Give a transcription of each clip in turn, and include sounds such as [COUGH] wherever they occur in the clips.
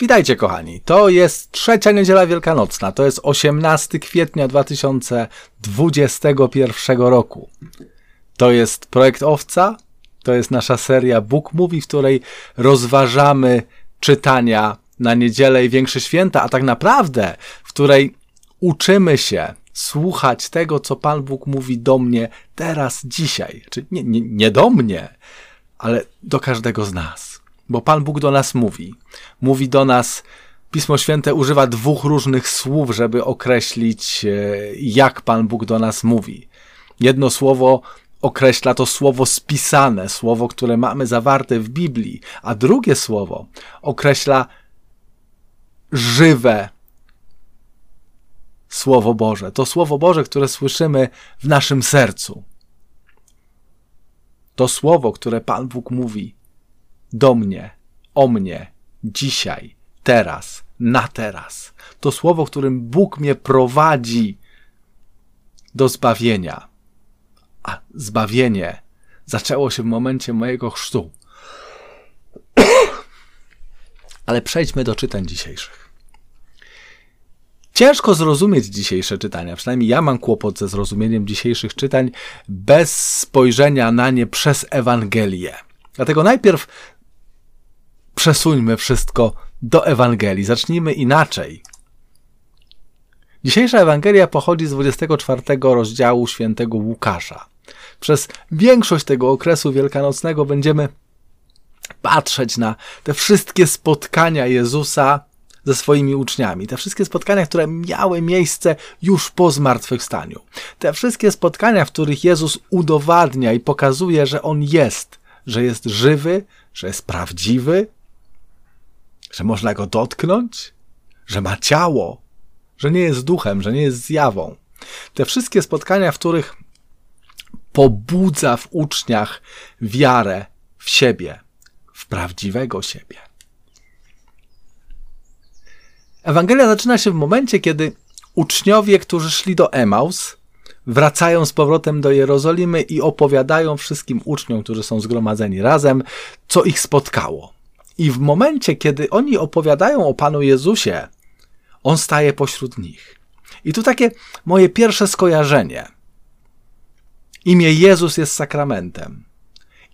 Witajcie kochani, to jest trzecia niedziela wielkanocna, to jest 18 kwietnia 2021 roku. To jest projekt Owca, to jest nasza seria Book Movie, w której rozważamy czytania na niedzielę i większe święta, a tak naprawdę w której uczymy się słuchać tego, co Pan Bóg mówi do mnie teraz, dzisiaj. Czy nie, nie, nie do mnie, ale do każdego z nas. Bo Pan Bóg do nas mówi. Mówi do nas, Pismo Święte używa dwóch różnych słów, żeby określić, e, jak Pan Bóg do nas mówi. Jedno słowo określa to słowo spisane, słowo, które mamy zawarte w Biblii, a drugie słowo określa żywe Słowo Boże. To Słowo Boże, które słyszymy w naszym sercu. To Słowo, które Pan Bóg mówi do mnie, o mnie, dzisiaj, teraz, na teraz. To Słowo, którym Bóg mnie prowadzi do zbawienia. A zbawienie zaczęło się w momencie mojego chrztu. [CLEARS THROAT] Ale przejdźmy do czytań dzisiejszych. Ciężko zrozumieć dzisiejsze czytania, przynajmniej ja mam kłopot ze zrozumieniem dzisiejszych czytań bez spojrzenia na nie przez Ewangelię. Dlatego najpierw przesuńmy wszystko do Ewangelii. Zacznijmy inaczej. Dzisiejsza Ewangelia pochodzi z 24 rozdziału świętego Łukasza. Przez większość tego okresu wielkanocnego będziemy patrzeć na te wszystkie spotkania Jezusa ze swoimi uczniami. Te wszystkie spotkania, które miały miejsce już po zmartwychwstaniu. Te wszystkie spotkania, w których Jezus udowadnia i pokazuje, że On jest, że jest żywy, że jest prawdziwy, że można Go dotknąć, że ma ciało, że nie jest duchem, że nie jest zjawą. Te wszystkie spotkania, w których pobudza w uczniach wiarę w siebie, w prawdziwego siebie. Ewangelia zaczyna się w momencie, kiedy uczniowie, którzy szli do Emaus, wracają z powrotem do Jerozolimy i opowiadają wszystkim uczniom, którzy są zgromadzeni razem, co ich spotkało. I w momencie, kiedy oni opowiadają o Panu Jezusie, on staje pośród nich. I tu takie moje pierwsze skojarzenie. Imię Jezus jest sakramentem.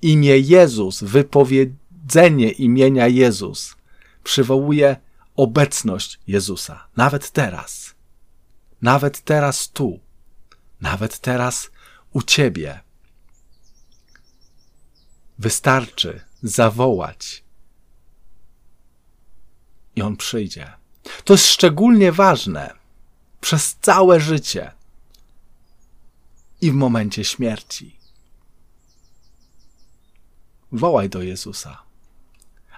Imię Jezus, wypowiedzenie imienia Jezus przywołuje obecność Jezusa, nawet teraz, nawet teraz tu, nawet teraz u Ciebie. Wystarczy zawołać i On przyjdzie. To jest szczególnie ważne przez całe życie i w momencie śmierci. Wołaj do Jezusa,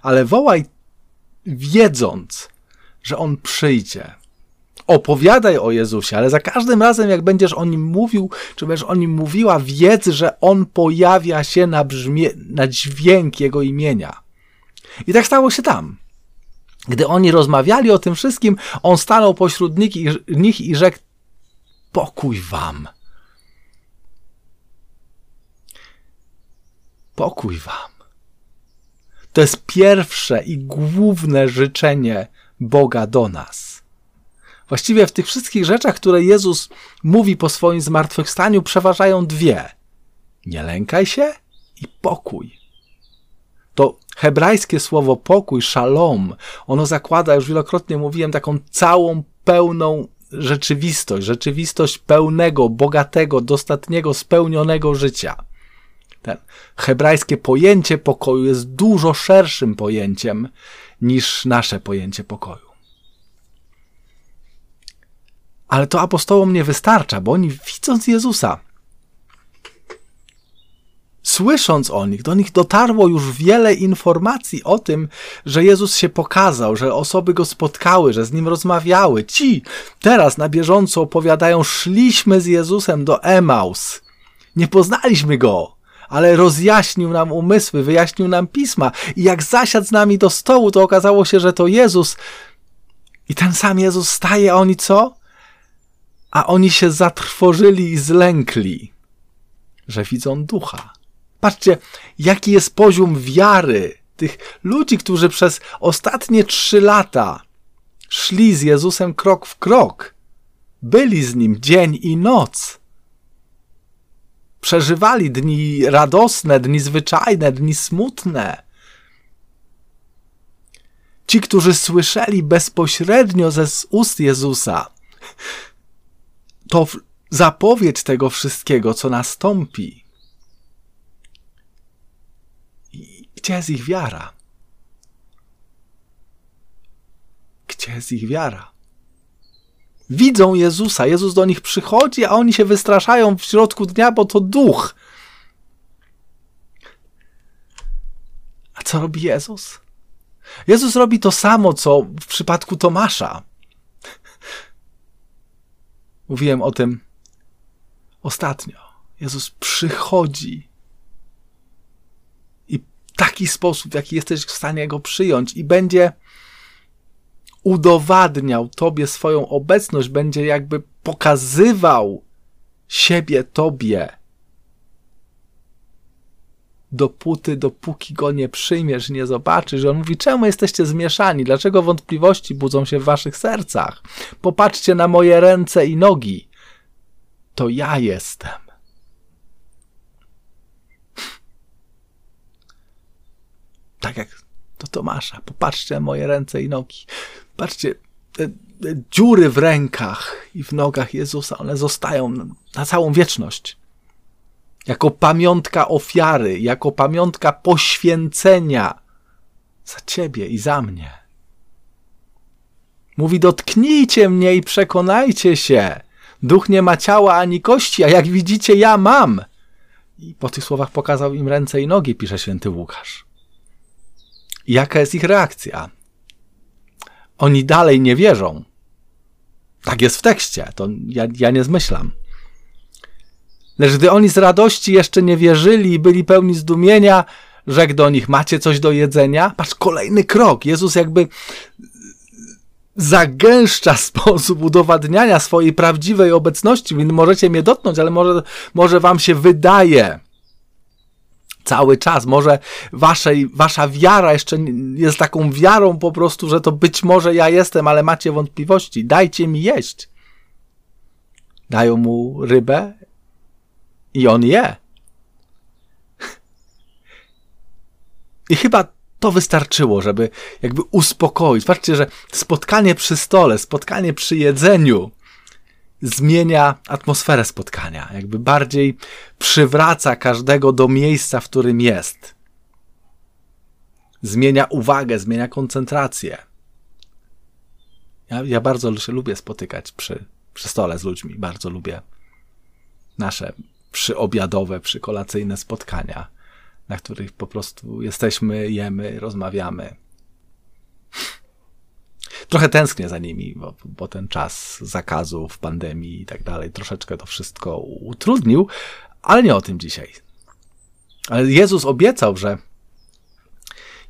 ale wołaj wiedząc, że On przyjdzie. Opowiadaj o Jezusie, ale za każdym razem, jak będziesz o Nim mówił, czy będziesz o Nim mówiła, wiedz, że On pojawia się na, brzmie, na dźwięk Jego imienia. I tak stało się tam. Gdy oni rozmawiali o tym wszystkim, On stanął pośród nich i, rzekł, pokój wam. Pokój wam. To jest pierwsze i główne życzenie Boga do nas. Właściwie w tych wszystkich rzeczach, które Jezus mówi po swoim zmartwychwstaniu, przeważają dwie: nie lękaj się i pokój. To hebrajskie słowo pokój, shalom, ono zakłada, już wielokrotnie mówiłem, taką całą pełną rzeczywistość, rzeczywistość pełnego, bogatego, dostatniego, spełnionego życia. Ten hebrajskie pojęcie pokoju jest dużo szerszym pojęciem niż nasze pojęcie pokoju. Ale to apostołom nie wystarcza, bo oni widząc Jezusa, słysząc o nich, do nich dotarło już wiele informacji o tym, że Jezus się pokazał, że osoby go spotkały, że z nim rozmawiały. Ci teraz na bieżąco opowiadają, szliśmy z Jezusem do Emaus. Nie poznaliśmy go, ale rozjaśnił nam umysły, wyjaśnił nam pisma. I jak zasiadł z nami do stołu, to okazało się, że to Jezus. I ten sam Jezus staje, a oni co? A oni się zatrwożyli i zlękli, że widzą ducha. Patrzcie, jaki jest poziom wiary tych ludzi, którzy przez ostatnie trzy lata szli z Jezusem krok w krok, byli z nim dzień i noc. Przeżywali dni radosne, dni zwyczajne, dni smutne. Ci, którzy słyszeli bezpośrednio ze ust Jezusa, to zapowiedź tego wszystkiego, co nastąpi. I gdzie jest ich wiara? Gdzie jest ich wiara? Widzą Jezusa, Jezus do nich przychodzi, a oni się wystraszają w środku dnia, bo to duch. A co robi Jezus? Jezus robi to samo, co w przypadku Tomasza. Mówiłem o tym ostatnio. Jezus przychodzi taki sposób, w jaki jesteś w stanie go przyjąć, i będzie udowadniał Tobie swoją obecność, będzie jakby pokazywał siebie Tobie. Dopóty, dopóki go nie przyjmiesz, nie zobaczysz. On mówi, czemu jesteście zmieszani? Dlaczego wątpliwości budzą się w waszych sercach? Popatrzcie na moje ręce i nogi. To ja jestem. Tak jak do Tomasza. Popatrzcie na moje ręce i nogi. Patrzcie, te, te dziury w rękach i w nogach Jezusa, one zostają na całą wieczność. Jako pamiątka ofiary, jako pamiątka poświęcenia za ciebie i za mnie. Mówi: Dotknijcie mnie i przekonajcie się. Duch nie ma ciała ani kości, a jak widzicie, ja mam. I po tych słowach pokazał im ręce i nogi, pisze święty Łukasz. Jaka jest ich reakcja? Oni dalej nie wierzą. Tak jest w tekście, to ja, ja nie zmyślam. Lecz gdy oni z radości jeszcze nie wierzyli i byli pełni zdumienia, rzekł do nich: Macie coś do jedzenia? Patrz, kolejny krok. Jezus jakby zagęszcza sposób udowadniania swojej prawdziwej obecności. Możecie mnie dotknąć, ale może, może wam się wydaje, cały czas. Może waszej, wasza wiara jeszcze jest taką wiarą po prostu, że to być może ja jestem, ale macie wątpliwości. Dajcie mi jeść. Dają mu rybę i on je. I chyba to wystarczyło, żeby jakby uspokoić. Patrzcie, że spotkanie przy stole, spotkanie przy jedzeniu, zmienia atmosferę spotkania, jakby bardziej przywraca każdego do miejsca, w którym jest. Zmienia uwagę, zmienia koncentrację. Ja, ja bardzo lubię spotykać przy, przy stole z ludźmi, bardzo lubię nasze przyobiadowe, przykolacyjne spotkania, na których po prostu jesteśmy, jemy, rozmawiamy trochę tęsknię za nimi, bo, bo ten czas zakazów, pandemii i tak dalej troszeczkę to wszystko utrudnił, ale nie o tym dzisiaj. Ale Jezus obiecał, że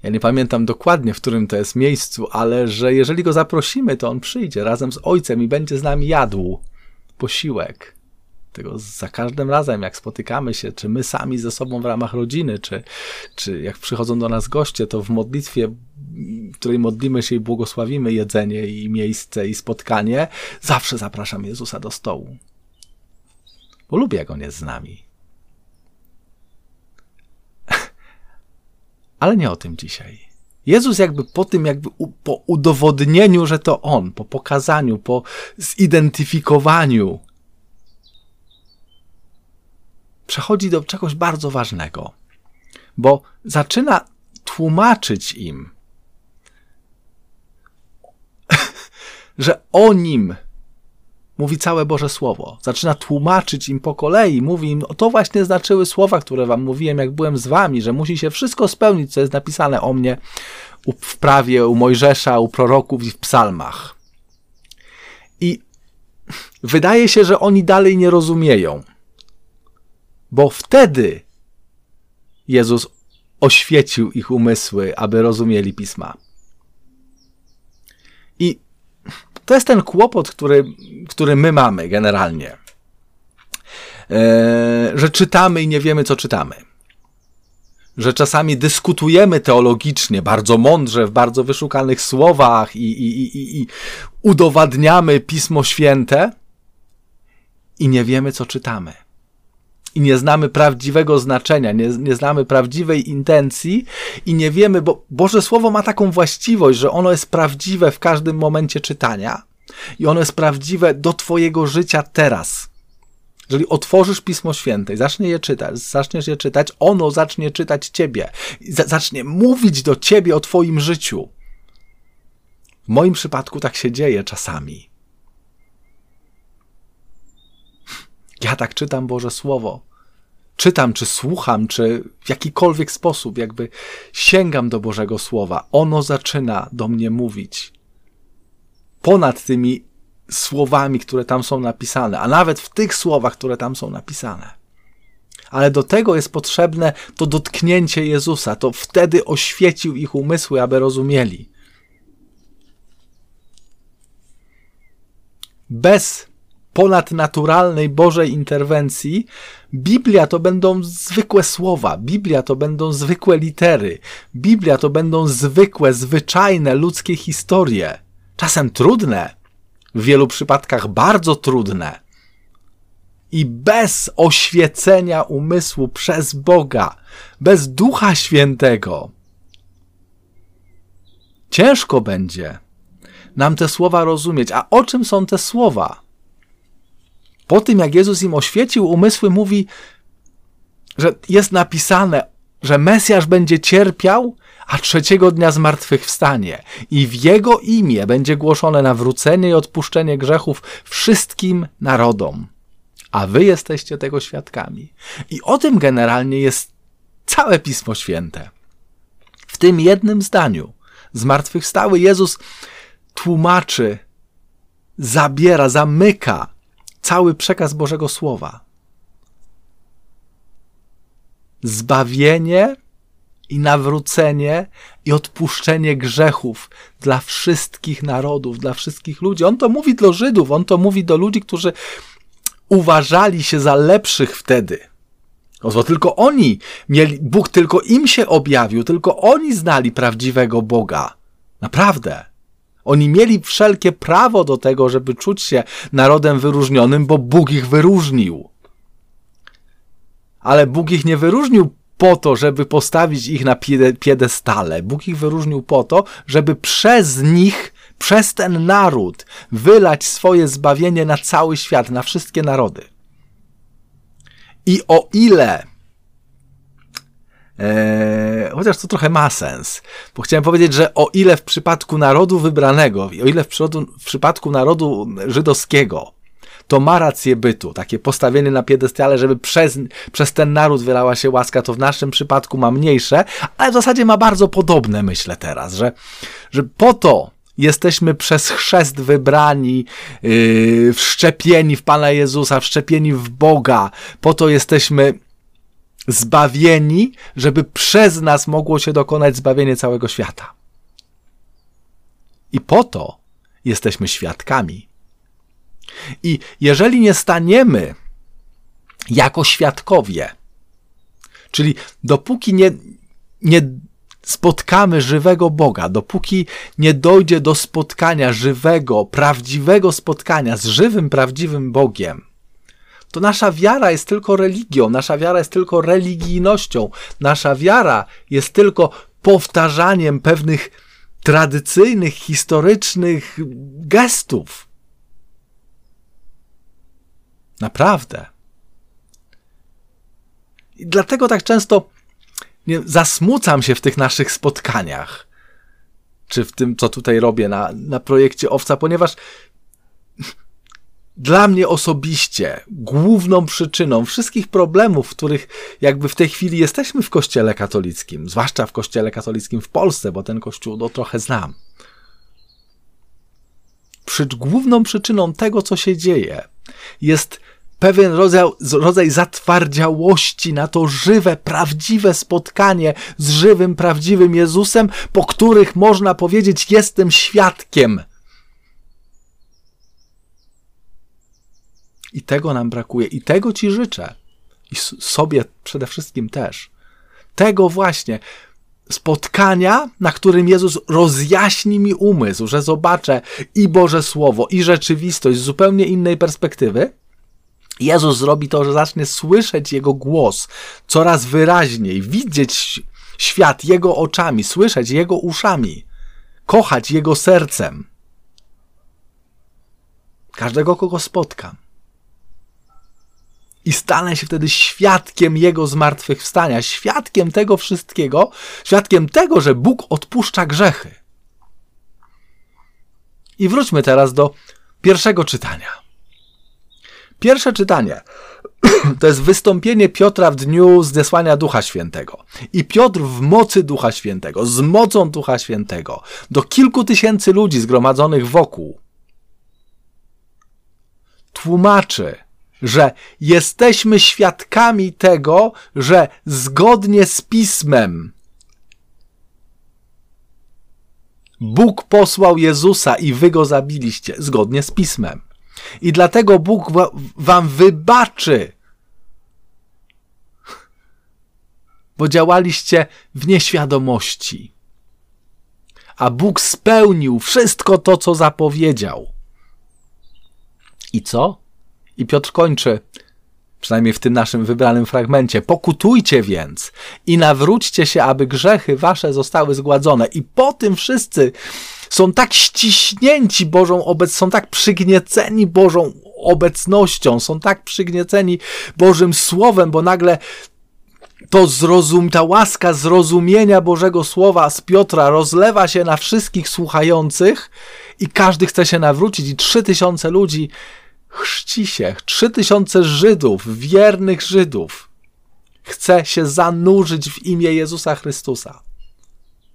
ja nie pamiętam dokładnie, w którym to jest miejscu, ale że jeżeli go zaprosimy, to on przyjdzie razem z Ojcem i będzie z nami jadł posiłek. Tego za każdym razem, jak spotykamy się, czy my sami ze sobą w ramach rodziny, czy, czy jak przychodzą do nas goście, to w modlitwie, w której modlimy się i błogosławimy jedzenie i miejsce i spotkanie, zawsze zapraszam Jezusa do stołu. Bo lubię, jak On jest z nami. [LAUGHS] Ale nie o tym dzisiaj. Jezus jakby po tym, jakby u, po udowodnieniu, że to On, po pokazaniu, po zidentyfikowaniu, przechodzi do czegoś bardzo ważnego, bo zaczyna tłumaczyć im, [LAUGHS] że o nim mówi całe Boże Słowo. Zaczyna tłumaczyć im po kolei, mówi im, to właśnie znaczyły słowa, które wam mówiłem, jak byłem z wami, że musi się wszystko spełnić, co jest napisane o mnie w prawie, u Mojżesza, u proroków i w psalmach. I wydaje się, że oni dalej nie rozumieją bo wtedy Jezus oświecił ich umysły, aby rozumieli pisma. I to jest ten kłopot, który, który my mamy generalnie. E, że czytamy i nie wiemy, co czytamy. że czasami dyskutujemy teologicznie, bardzo mądrze, w bardzo wyszukanych słowach i, i, i, i udowadniamy Pismo Święte i nie wiemy, co czytamy. I nie znamy prawdziwego znaczenia, nie, nie znamy prawdziwej intencji i nie wiemy, bo Boże Słowo ma taką właściwość, że ono jest prawdziwe w każdym momencie czytania i ono jest prawdziwe do Twojego życia teraz. Jeżeli otworzysz Pismo Święte i zaczniesz je czytać, zaczniesz je czytać, ono zacznie czytać Ciebie. Zacznie mówić do Ciebie o Twoim życiu. W moim przypadku tak się dzieje czasami. Ja tak czytam Boże Słowo. Czytam, czy słucham, czy w jakikolwiek sposób, jakby sięgam do Bożego Słowa. Ono zaczyna do mnie mówić. Ponad tymi słowami, które tam są napisane, a nawet w tych słowach, które tam są napisane. Ale do tego jest potrzebne to dotknięcie Jezusa, to wtedy oświecił ich umysły, aby rozumieli. Bez ponadnaturalnej Bożej interwencji, Biblia to będą zwykłe słowa, Biblia to będą zwykłe litery, Biblia to będą zwykłe, zwyczajne ludzkie historie, czasem trudne, w wielu przypadkach bardzo trudne. I bez oświecenia umysłu przez Boga, bez Ducha Świętego, ciężko będzie nam te słowa rozumieć. A o czym są te słowa? Po tym, jak Jezus im oświecił umysły, mówi, że jest napisane, że Mesjasz będzie cierpiał, a trzeciego dnia zmartwychwstanie i w Jego imię będzie głoszone nawrócenie i odpuszczenie grzechów wszystkim narodom. A wy jesteście tego świadkami. I o tym generalnie jest całe Pismo Święte. W tym jednym zdaniu zmartwychwstały Jezus tłumaczy, zabiera, zamyka cały przekaz Bożego Słowa. Zbawienie i nawrócenie i odpuszczenie grzechów dla wszystkich narodów, dla wszystkich ludzi. On to mówi do Żydów, on to mówi do ludzi, którzy uważali się za lepszych wtedy. Bo tylko oni mieli, Bóg tylko im się objawił, tylko oni znali prawdziwego Boga. Naprawdę. Oni mieli wszelkie prawo do tego, żeby czuć się narodem wyróżnionym, bo Bóg ich wyróżnił. Ale Bóg ich nie wyróżnił po to, żeby postawić ich na piedestale. Bóg ich wyróżnił po to, żeby przez nich, przez ten naród, wylać swoje zbawienie na cały świat, na wszystkie narody. I o ile Eee, chociaż to trochę ma sens, bo chciałem powiedzieć, że o ile w przypadku narodu wybranego, o ile w, w przypadku narodu żydowskiego to ma rację bytu, takie postawienie na piedestale, żeby przez, przez ten naród wylała się łaska, to w naszym przypadku ma mniejsze, ale w zasadzie ma bardzo podobne, myślę teraz, że, że po to jesteśmy przez chrzest wybrani, yy, wszczepieni w Pana Jezusa, wszczepieni w Boga, po to jesteśmy zbawieni, żeby przez nas mogło się dokonać zbawienie całego świata. I po to jesteśmy świadkami. I jeżeli nie staniemy jako świadkowie, czyli dopóki nie, nie spotkamy żywego Boga, dopóki nie dojdzie do spotkania żywego, prawdziwego spotkania z żywym, prawdziwym Bogiem, to nasza wiara jest tylko religią, nasza wiara jest tylko religijnością, nasza wiara jest tylko powtarzaniem pewnych tradycyjnych, historycznych gestów. Naprawdę. I dlatego tak często nie, zasmucam się w tych naszych spotkaniach, czy w tym, co tutaj robię na, na projekcie Owca, ponieważ dla mnie osobiście główną przyczyną wszystkich problemów, w których jakby w tej chwili jesteśmy w kościele katolickim, zwłaszcza w kościele katolickim w Polsce, bo ten kościół no, trochę znam. Przy, główną przyczyną tego, co się dzieje, jest pewien rodzaj, rodzaj zatwardziałości na to żywe, prawdziwe spotkanie z żywym, prawdziwym Jezusem, po których można powiedzieć: Jestem świadkiem I tego nam brakuje. I tego Ci życzę. I sobie przede wszystkim też. tego właśnie spotkania, na którym Jezus rozjaśni mi umysł, że zobaczę i Boże Słowo, i rzeczywistość z zupełnie innej perspektywy, Jezus zrobi to, że zacznie słyszeć Jego głos coraz wyraźniej, widzieć świat Jego oczami, słyszeć Jego uszami, kochać Jego sercem. Każdego, kogo spotkam i stanę się wtedy świadkiem Jego zmartwychwstania, świadkiem tego wszystkiego, świadkiem tego, że Bóg odpuszcza grzechy. I wróćmy teraz do pierwszego czytania. Pierwsze czytanie [CLEARS THROAT] to jest wystąpienie Piotra w dniu zdesłania Ducha Świętego. I Piotr w mocy Ducha Świętego, z mocą Ducha Świętego, do kilku tysięcy ludzi zgromadzonych wokół, tłumaczy, że jesteśmy świadkami tego, że zgodnie z pismem Bóg posłał Jezusa i wy go zabiliście zgodnie z pismem. I dlatego Bóg wam wybaczy, bo działaliście w nieświadomości. A Bóg spełnił wszystko to, co zapowiedział. I co? I Piotr kończy, przynajmniej w tym naszym wybranym fragmencie. Pokutujcie więc i nawróćcie się, aby grzechy wasze zostały zgładzone. I po tym wszyscy są tak ściśnięci Bożą obecnością, są tak przygnieceni Bożą obecnością, są tak przygnieceni Bożym Słowem, bo nagle to zrozum, ta łaska zrozumienia Bożego Słowa z Piotra rozlewa się na wszystkich słuchających i każdy chce się nawrócić i trzy tysiące ludzi chrzci się, trzy tysiące Żydów, wiernych Żydów, chce się zanurzyć w imię Jezusa Chrystusa.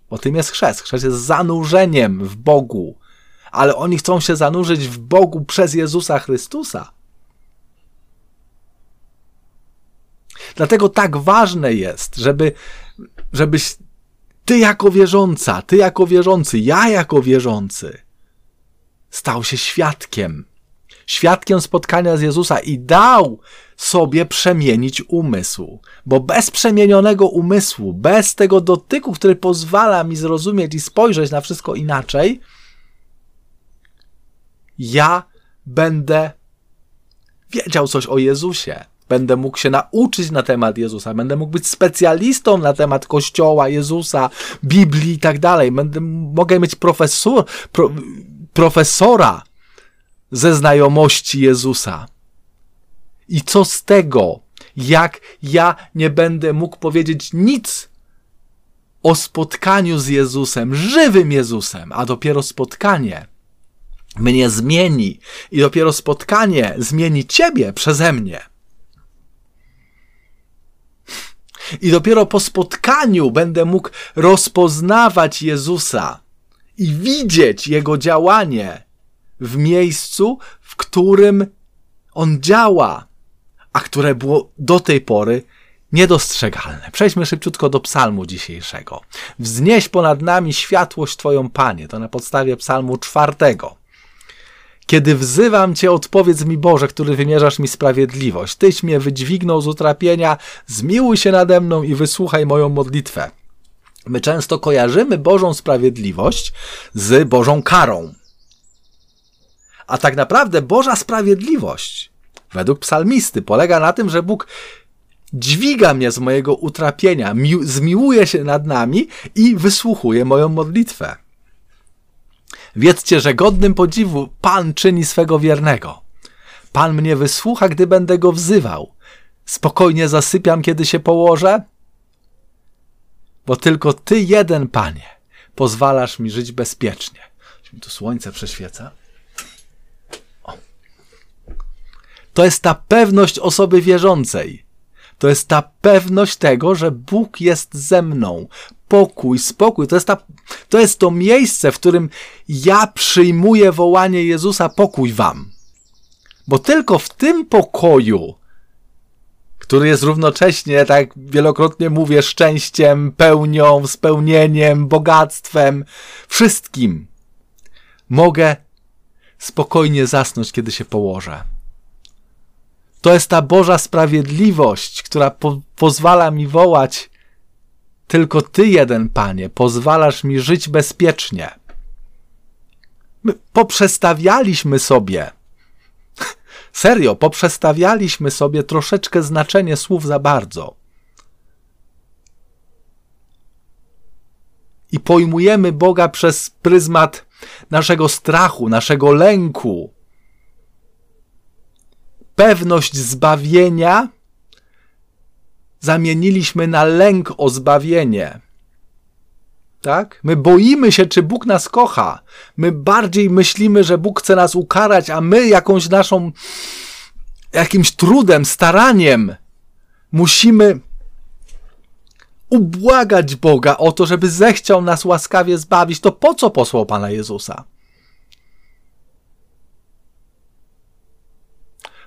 Bo tym jest chrzest. Chrzest jest zanurzeniem w Bogu. Ale oni chcą się zanurzyć w Bogu przez Jezusa Chrystusa. Dlatego tak ważne jest, żeby, żebyś ty jako wierząca, ty jako wierzący, ja jako wierzący stał się świadkiem świadkiem spotkania z Jezusa i dał sobie przemienić umysł. Bo bez przemienionego umysłu, bez tego dotyku, który pozwala mi zrozumieć i spojrzeć na wszystko inaczej, ja będę wiedział coś o Jezusie. Będę mógł się nauczyć na temat Jezusa, będę mógł być specjalistą na temat Kościoła, Jezusa, Biblii i tak dalej. Będę, mogę mieć profesor, pro, profesora ze znajomości Jezusa. I co z tego, jak ja nie będę mógł powiedzieć nic o spotkaniu z Jezusem, żywym Jezusem, a dopiero spotkanie mnie zmieni i dopiero spotkanie zmieni ciebie przeze mnie. I dopiero po spotkaniu będę mógł rozpoznawać Jezusa i widzieć Jego działanie w miejscu, w którym on działa, a które było do tej pory niedostrzegalne. Przejdźmy szybciutko do psalmu dzisiejszego. Wznieś ponad nami światłość Twoją, Panie. To na podstawie psalmu czwartego. Kiedy wzywam Cię, odpowiedz mi Boże, który wymierzasz mi sprawiedliwość. Tyś mnie wydźwignął z utrapienia, zmiłuj się nade mną i wysłuchaj moją modlitwę. My często kojarzymy Bożą sprawiedliwość z Bożą karą. A tak naprawdę Boża sprawiedliwość, według psalmisty, polega na tym, że Bóg dźwiga mnie z mojego utrapienia, zmiłuje się nad nami i wysłuchuje moją modlitwę. Wiedzcie, że godnym podziwu Pan czyni swego wiernego. Pan mnie wysłucha, gdy będę go wzywał. Spokojnie zasypiam, kiedy się położę, bo tylko Ty jeden, Panie, pozwalasz mi żyć bezpiecznie. Tu słońce prześwieca. To jest ta pewność osoby wierzącej. To jest ta pewność tego, że Bóg jest ze mną. Pokój, spokój. To jest, ta, to jest to miejsce, w którym ja przyjmuję wołanie Jezusa: pokój wam. Bo tylko w tym pokoju, który jest równocześnie, tak wielokrotnie mówię, szczęściem, pełnią, spełnieniem, bogactwem, wszystkim, mogę spokojnie zasnąć, kiedy się położę. To jest ta Boża sprawiedliwość, która po pozwala mi wołać Tylko Ty jeden, Panie, pozwalasz mi żyć bezpiecznie. My poprzestawialiśmy sobie, [LAUGHS] serio, poprzestawialiśmy sobie troszeczkę znaczenie słów za bardzo. I pojmujemy Boga przez pryzmat naszego strachu, naszego lęku. Pewność zbawienia zamieniliśmy na lęk o zbawienie. Tak? My boimy się, czy Bóg nas kocha. My bardziej myślimy, że Bóg chce nas ukarać, a my jakąś naszą, jakimś trudem, staraniem musimy ubłagać Boga o to, żeby zechciał nas łaskawie zbawić. To po co posłał Pana Jezusa?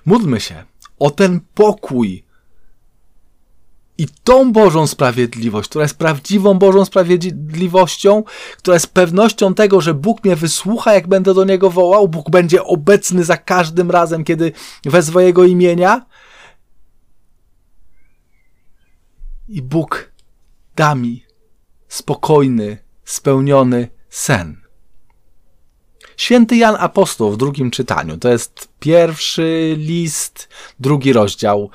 Módlmy się o ten pokój, i tą Bożą sprawiedliwość, która jest prawdziwą Bożą sprawiedliwością, która jest pewnością tego, że Bóg mnie wysłucha, jak będę do Niego wołał, Bóg będzie obecny za każdym razem, kiedy wezwę Jego imienia. I Bóg da mi spokojny, spełniony sen. Święty Jan Apostoł w drugim czytaniu, to jest pierwszy list, drugi rozdział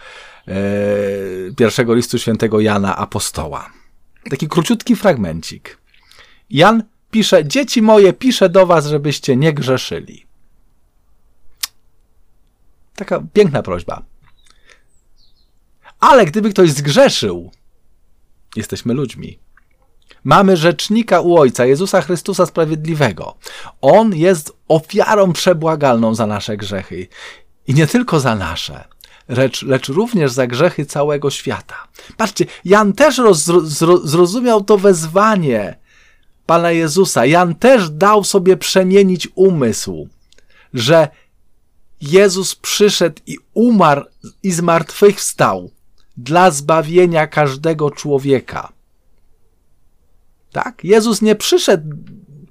E, pierwszego listu świętego Jana Apostoła. Taki króciutki fragmencik. Jan pisze: Dzieci moje, piszę do was, żebyście nie grzeszyli. Taka piękna prośba. Ale gdyby ktoś zgrzeszył, jesteśmy ludźmi. Mamy rzecznika u Ojca, Jezusa Chrystusa Sprawiedliwego. On jest ofiarą przebłagalną za nasze grzechy. I nie tylko za nasze, lecz, lecz również za grzechy całego świata. Patrzcie, Jan też roz, zro, zrozumiał to wezwanie Pana Jezusa. Jan też dał sobie przemienić umysł, że Jezus przyszedł i umarł i zmartwychwstał dla zbawienia każdego człowieka. Tak? Jezus nie przyszedł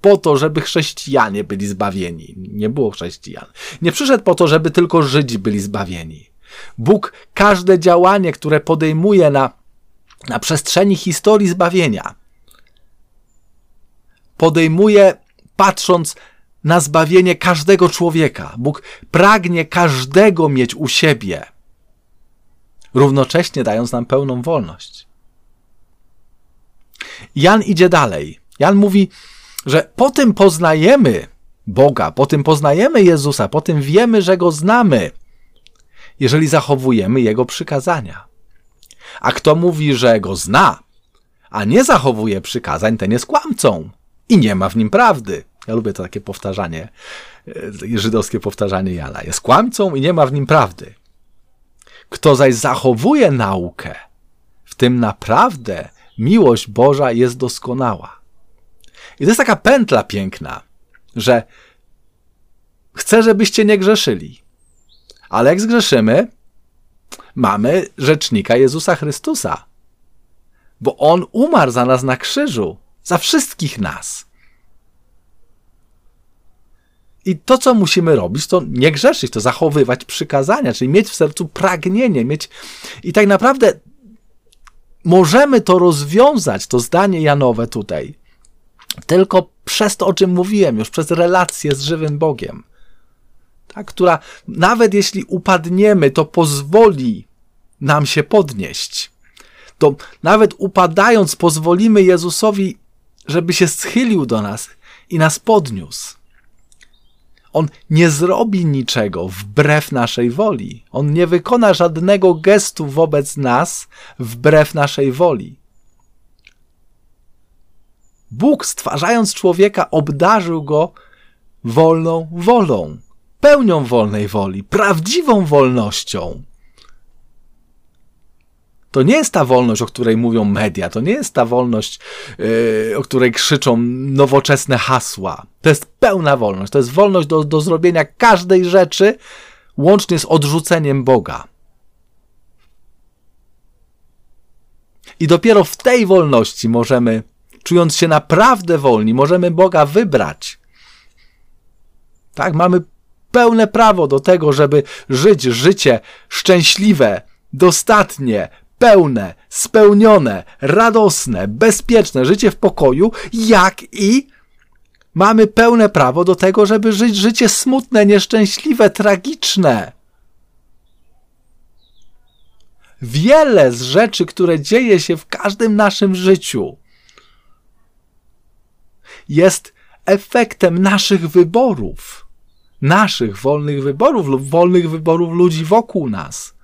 po to, żeby chrześcijanie byli zbawieni. Nie było chrześcijan. Nie przyszedł po to, żeby tylko Żydzi byli zbawieni. Bóg każde działanie, które podejmuje na, na przestrzeni historii zbawienia, podejmuje patrząc na zbawienie każdego człowieka. Bóg pragnie każdego mieć u siebie, równocześnie dając nam pełną wolność. Jan idzie dalej. Jan mówi, że po tym poznajemy Boga, po tym poznajemy Jezusa, po tym wiemy, że Go znamy jeżeli zachowujemy Jego przykazania. A kto mówi, że Go zna, a nie zachowuje przykazań, ten jest kłamcą i nie ma w nim prawdy. Ja lubię to takie powtarzanie, e, żydowskie powtarzanie Jana. Jest kłamcą i nie ma w nim prawdy. Kto zaś zachowuje naukę, w tym naprawdę miłość Boża jest doskonała. I to jest taka pętla piękna, że chcę, żebyście nie grzeszyli. Ale jak zgrzeszymy, mamy rzecznika Jezusa Chrystusa. Bo On umarł za nas na krzyżu, za wszystkich nas. I to, co musimy robić, to nie grzeszyć, to zachowywać przykazania, czyli mieć w sercu pragnienie, mieć. I tak naprawdę możemy to rozwiązać, to zdanie Janowe tutaj, tylko przez to, o czym mówiłem już, przez relację z żywym Bogiem która nawet jeśli upadniemy, to pozwoli nam się podnieść. To nawet upadając, pozwolimy Jezusowi, żeby się schylił do nas i nas podniósł. On nie zrobi niczego wbrew naszej woli. On nie wykona żadnego gestu wobec nas wbrew naszej woli. Bóg, stwarzając człowieka, obdarzył go wolną wolą pełnią wolnej woli, prawdziwą wolnością. To nie jest ta wolność, o której mówią media, to nie jest ta wolność, yy, o której krzyczą nowoczesne hasła. To jest pełna wolność, to jest wolność do, do zrobienia każdej rzeczy, łącznie z odrzuceniem Boga. I dopiero w tej wolności możemy, czując się naprawdę wolni, możemy Boga wybrać. Tak, mamy pełne prawo do tego, żeby żyć życie szczęśliwe, dostatnie, pełne, spełnione, radosne, bezpieczne życie w pokoju, jak i mamy pełne prawo do tego, żeby żyć życie smutne, nieszczęśliwe, tragiczne. Wiele z rzeczy, które dzieje się w każdym naszym życiu, jest efektem naszych wyborów, naszych wolnych wyborów lub wolnych wyborów ludzi wokół nas,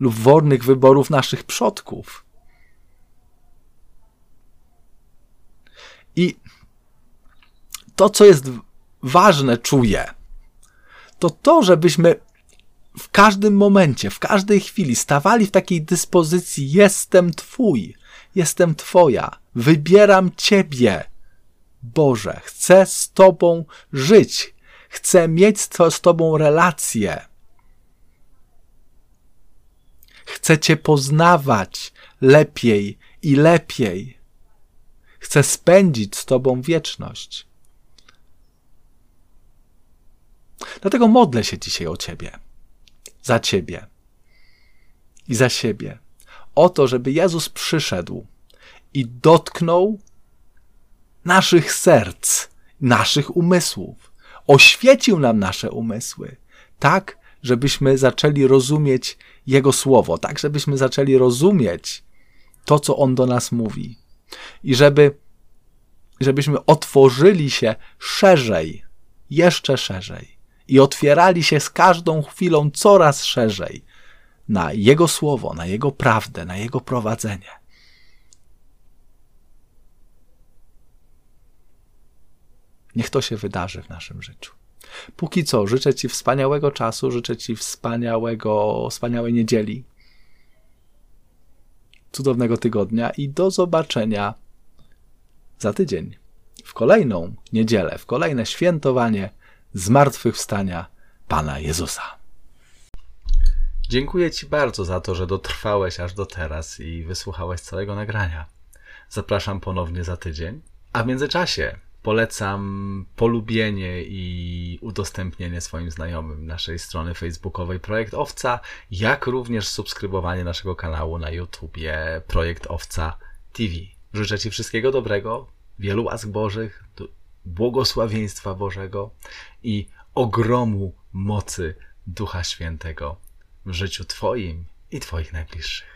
lub wolnych wyborów naszych przodków. I to, co jest ważne, czuję, to to, żebyśmy w każdym momencie, w każdej chwili stawali w takiej dyspozycji: Jestem Twój, jestem Twoja, wybieram Ciebie. Boże, chcę z Tobą żyć, chcę mieć z Tobą relację. Chcę Cię poznawać lepiej i lepiej. Chcę spędzić z Tobą wieczność. Dlatego modlę się dzisiaj o Ciebie, za Ciebie i za siebie. O to, żeby Jezus przyszedł i dotknął naszych serc, naszych umysłów, oświecił nam nasze umysły, tak, żebyśmy zaczęli rozumieć Jego słowo, tak, żebyśmy zaczęli rozumieć to, co On do nas mówi. I żeby, żebyśmy otworzyli się szerzej, jeszcze szerzej i otwierali się z każdą chwilą coraz szerzej na Jego słowo, na Jego prawdę, na Jego prowadzenie. Niech to się wydarzy w naszym życiu. Póki co, życzę Ci wspaniałego czasu, życzę Ci wspaniałego, wspaniałej niedzieli, cudownego tygodnia i do zobaczenia za tydzień, w kolejną niedzielę, w kolejne świętowanie zmartwychwstania Pana Jezusa. Dziękuję Ci bardzo za to, że dotrwałeś aż do teraz i wysłuchałeś całego nagrania. Zapraszam ponownie za tydzień, a w międzyczasie polecam polubienie i udostępnienie swoim znajomym naszej strony facebookowej Projekt Owca, jak również subskrybowanie naszego kanału na YouTubie Projekt Owca TV. Życzę Ci wszystkiego dobrego, wielu łask Bożych, błogosławieństwa Bożego i ogromu mocy Ducha Świętego w życiu Twoim i Twoich najbliższych.